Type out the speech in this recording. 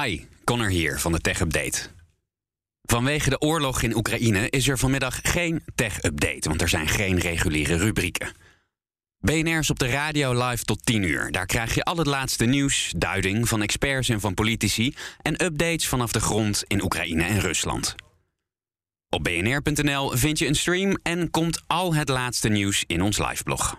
Hi, Connor hier van de Tech Update. Vanwege de oorlog in Oekraïne is er vanmiddag geen Tech Update, want er zijn geen reguliere rubrieken. BNR is op de radio live tot 10 uur. Daar krijg je al het laatste nieuws, duiding van experts en van politici en updates vanaf de grond in Oekraïne en Rusland. Op bnr.nl vind je een stream en komt al het laatste nieuws in ons liveblog.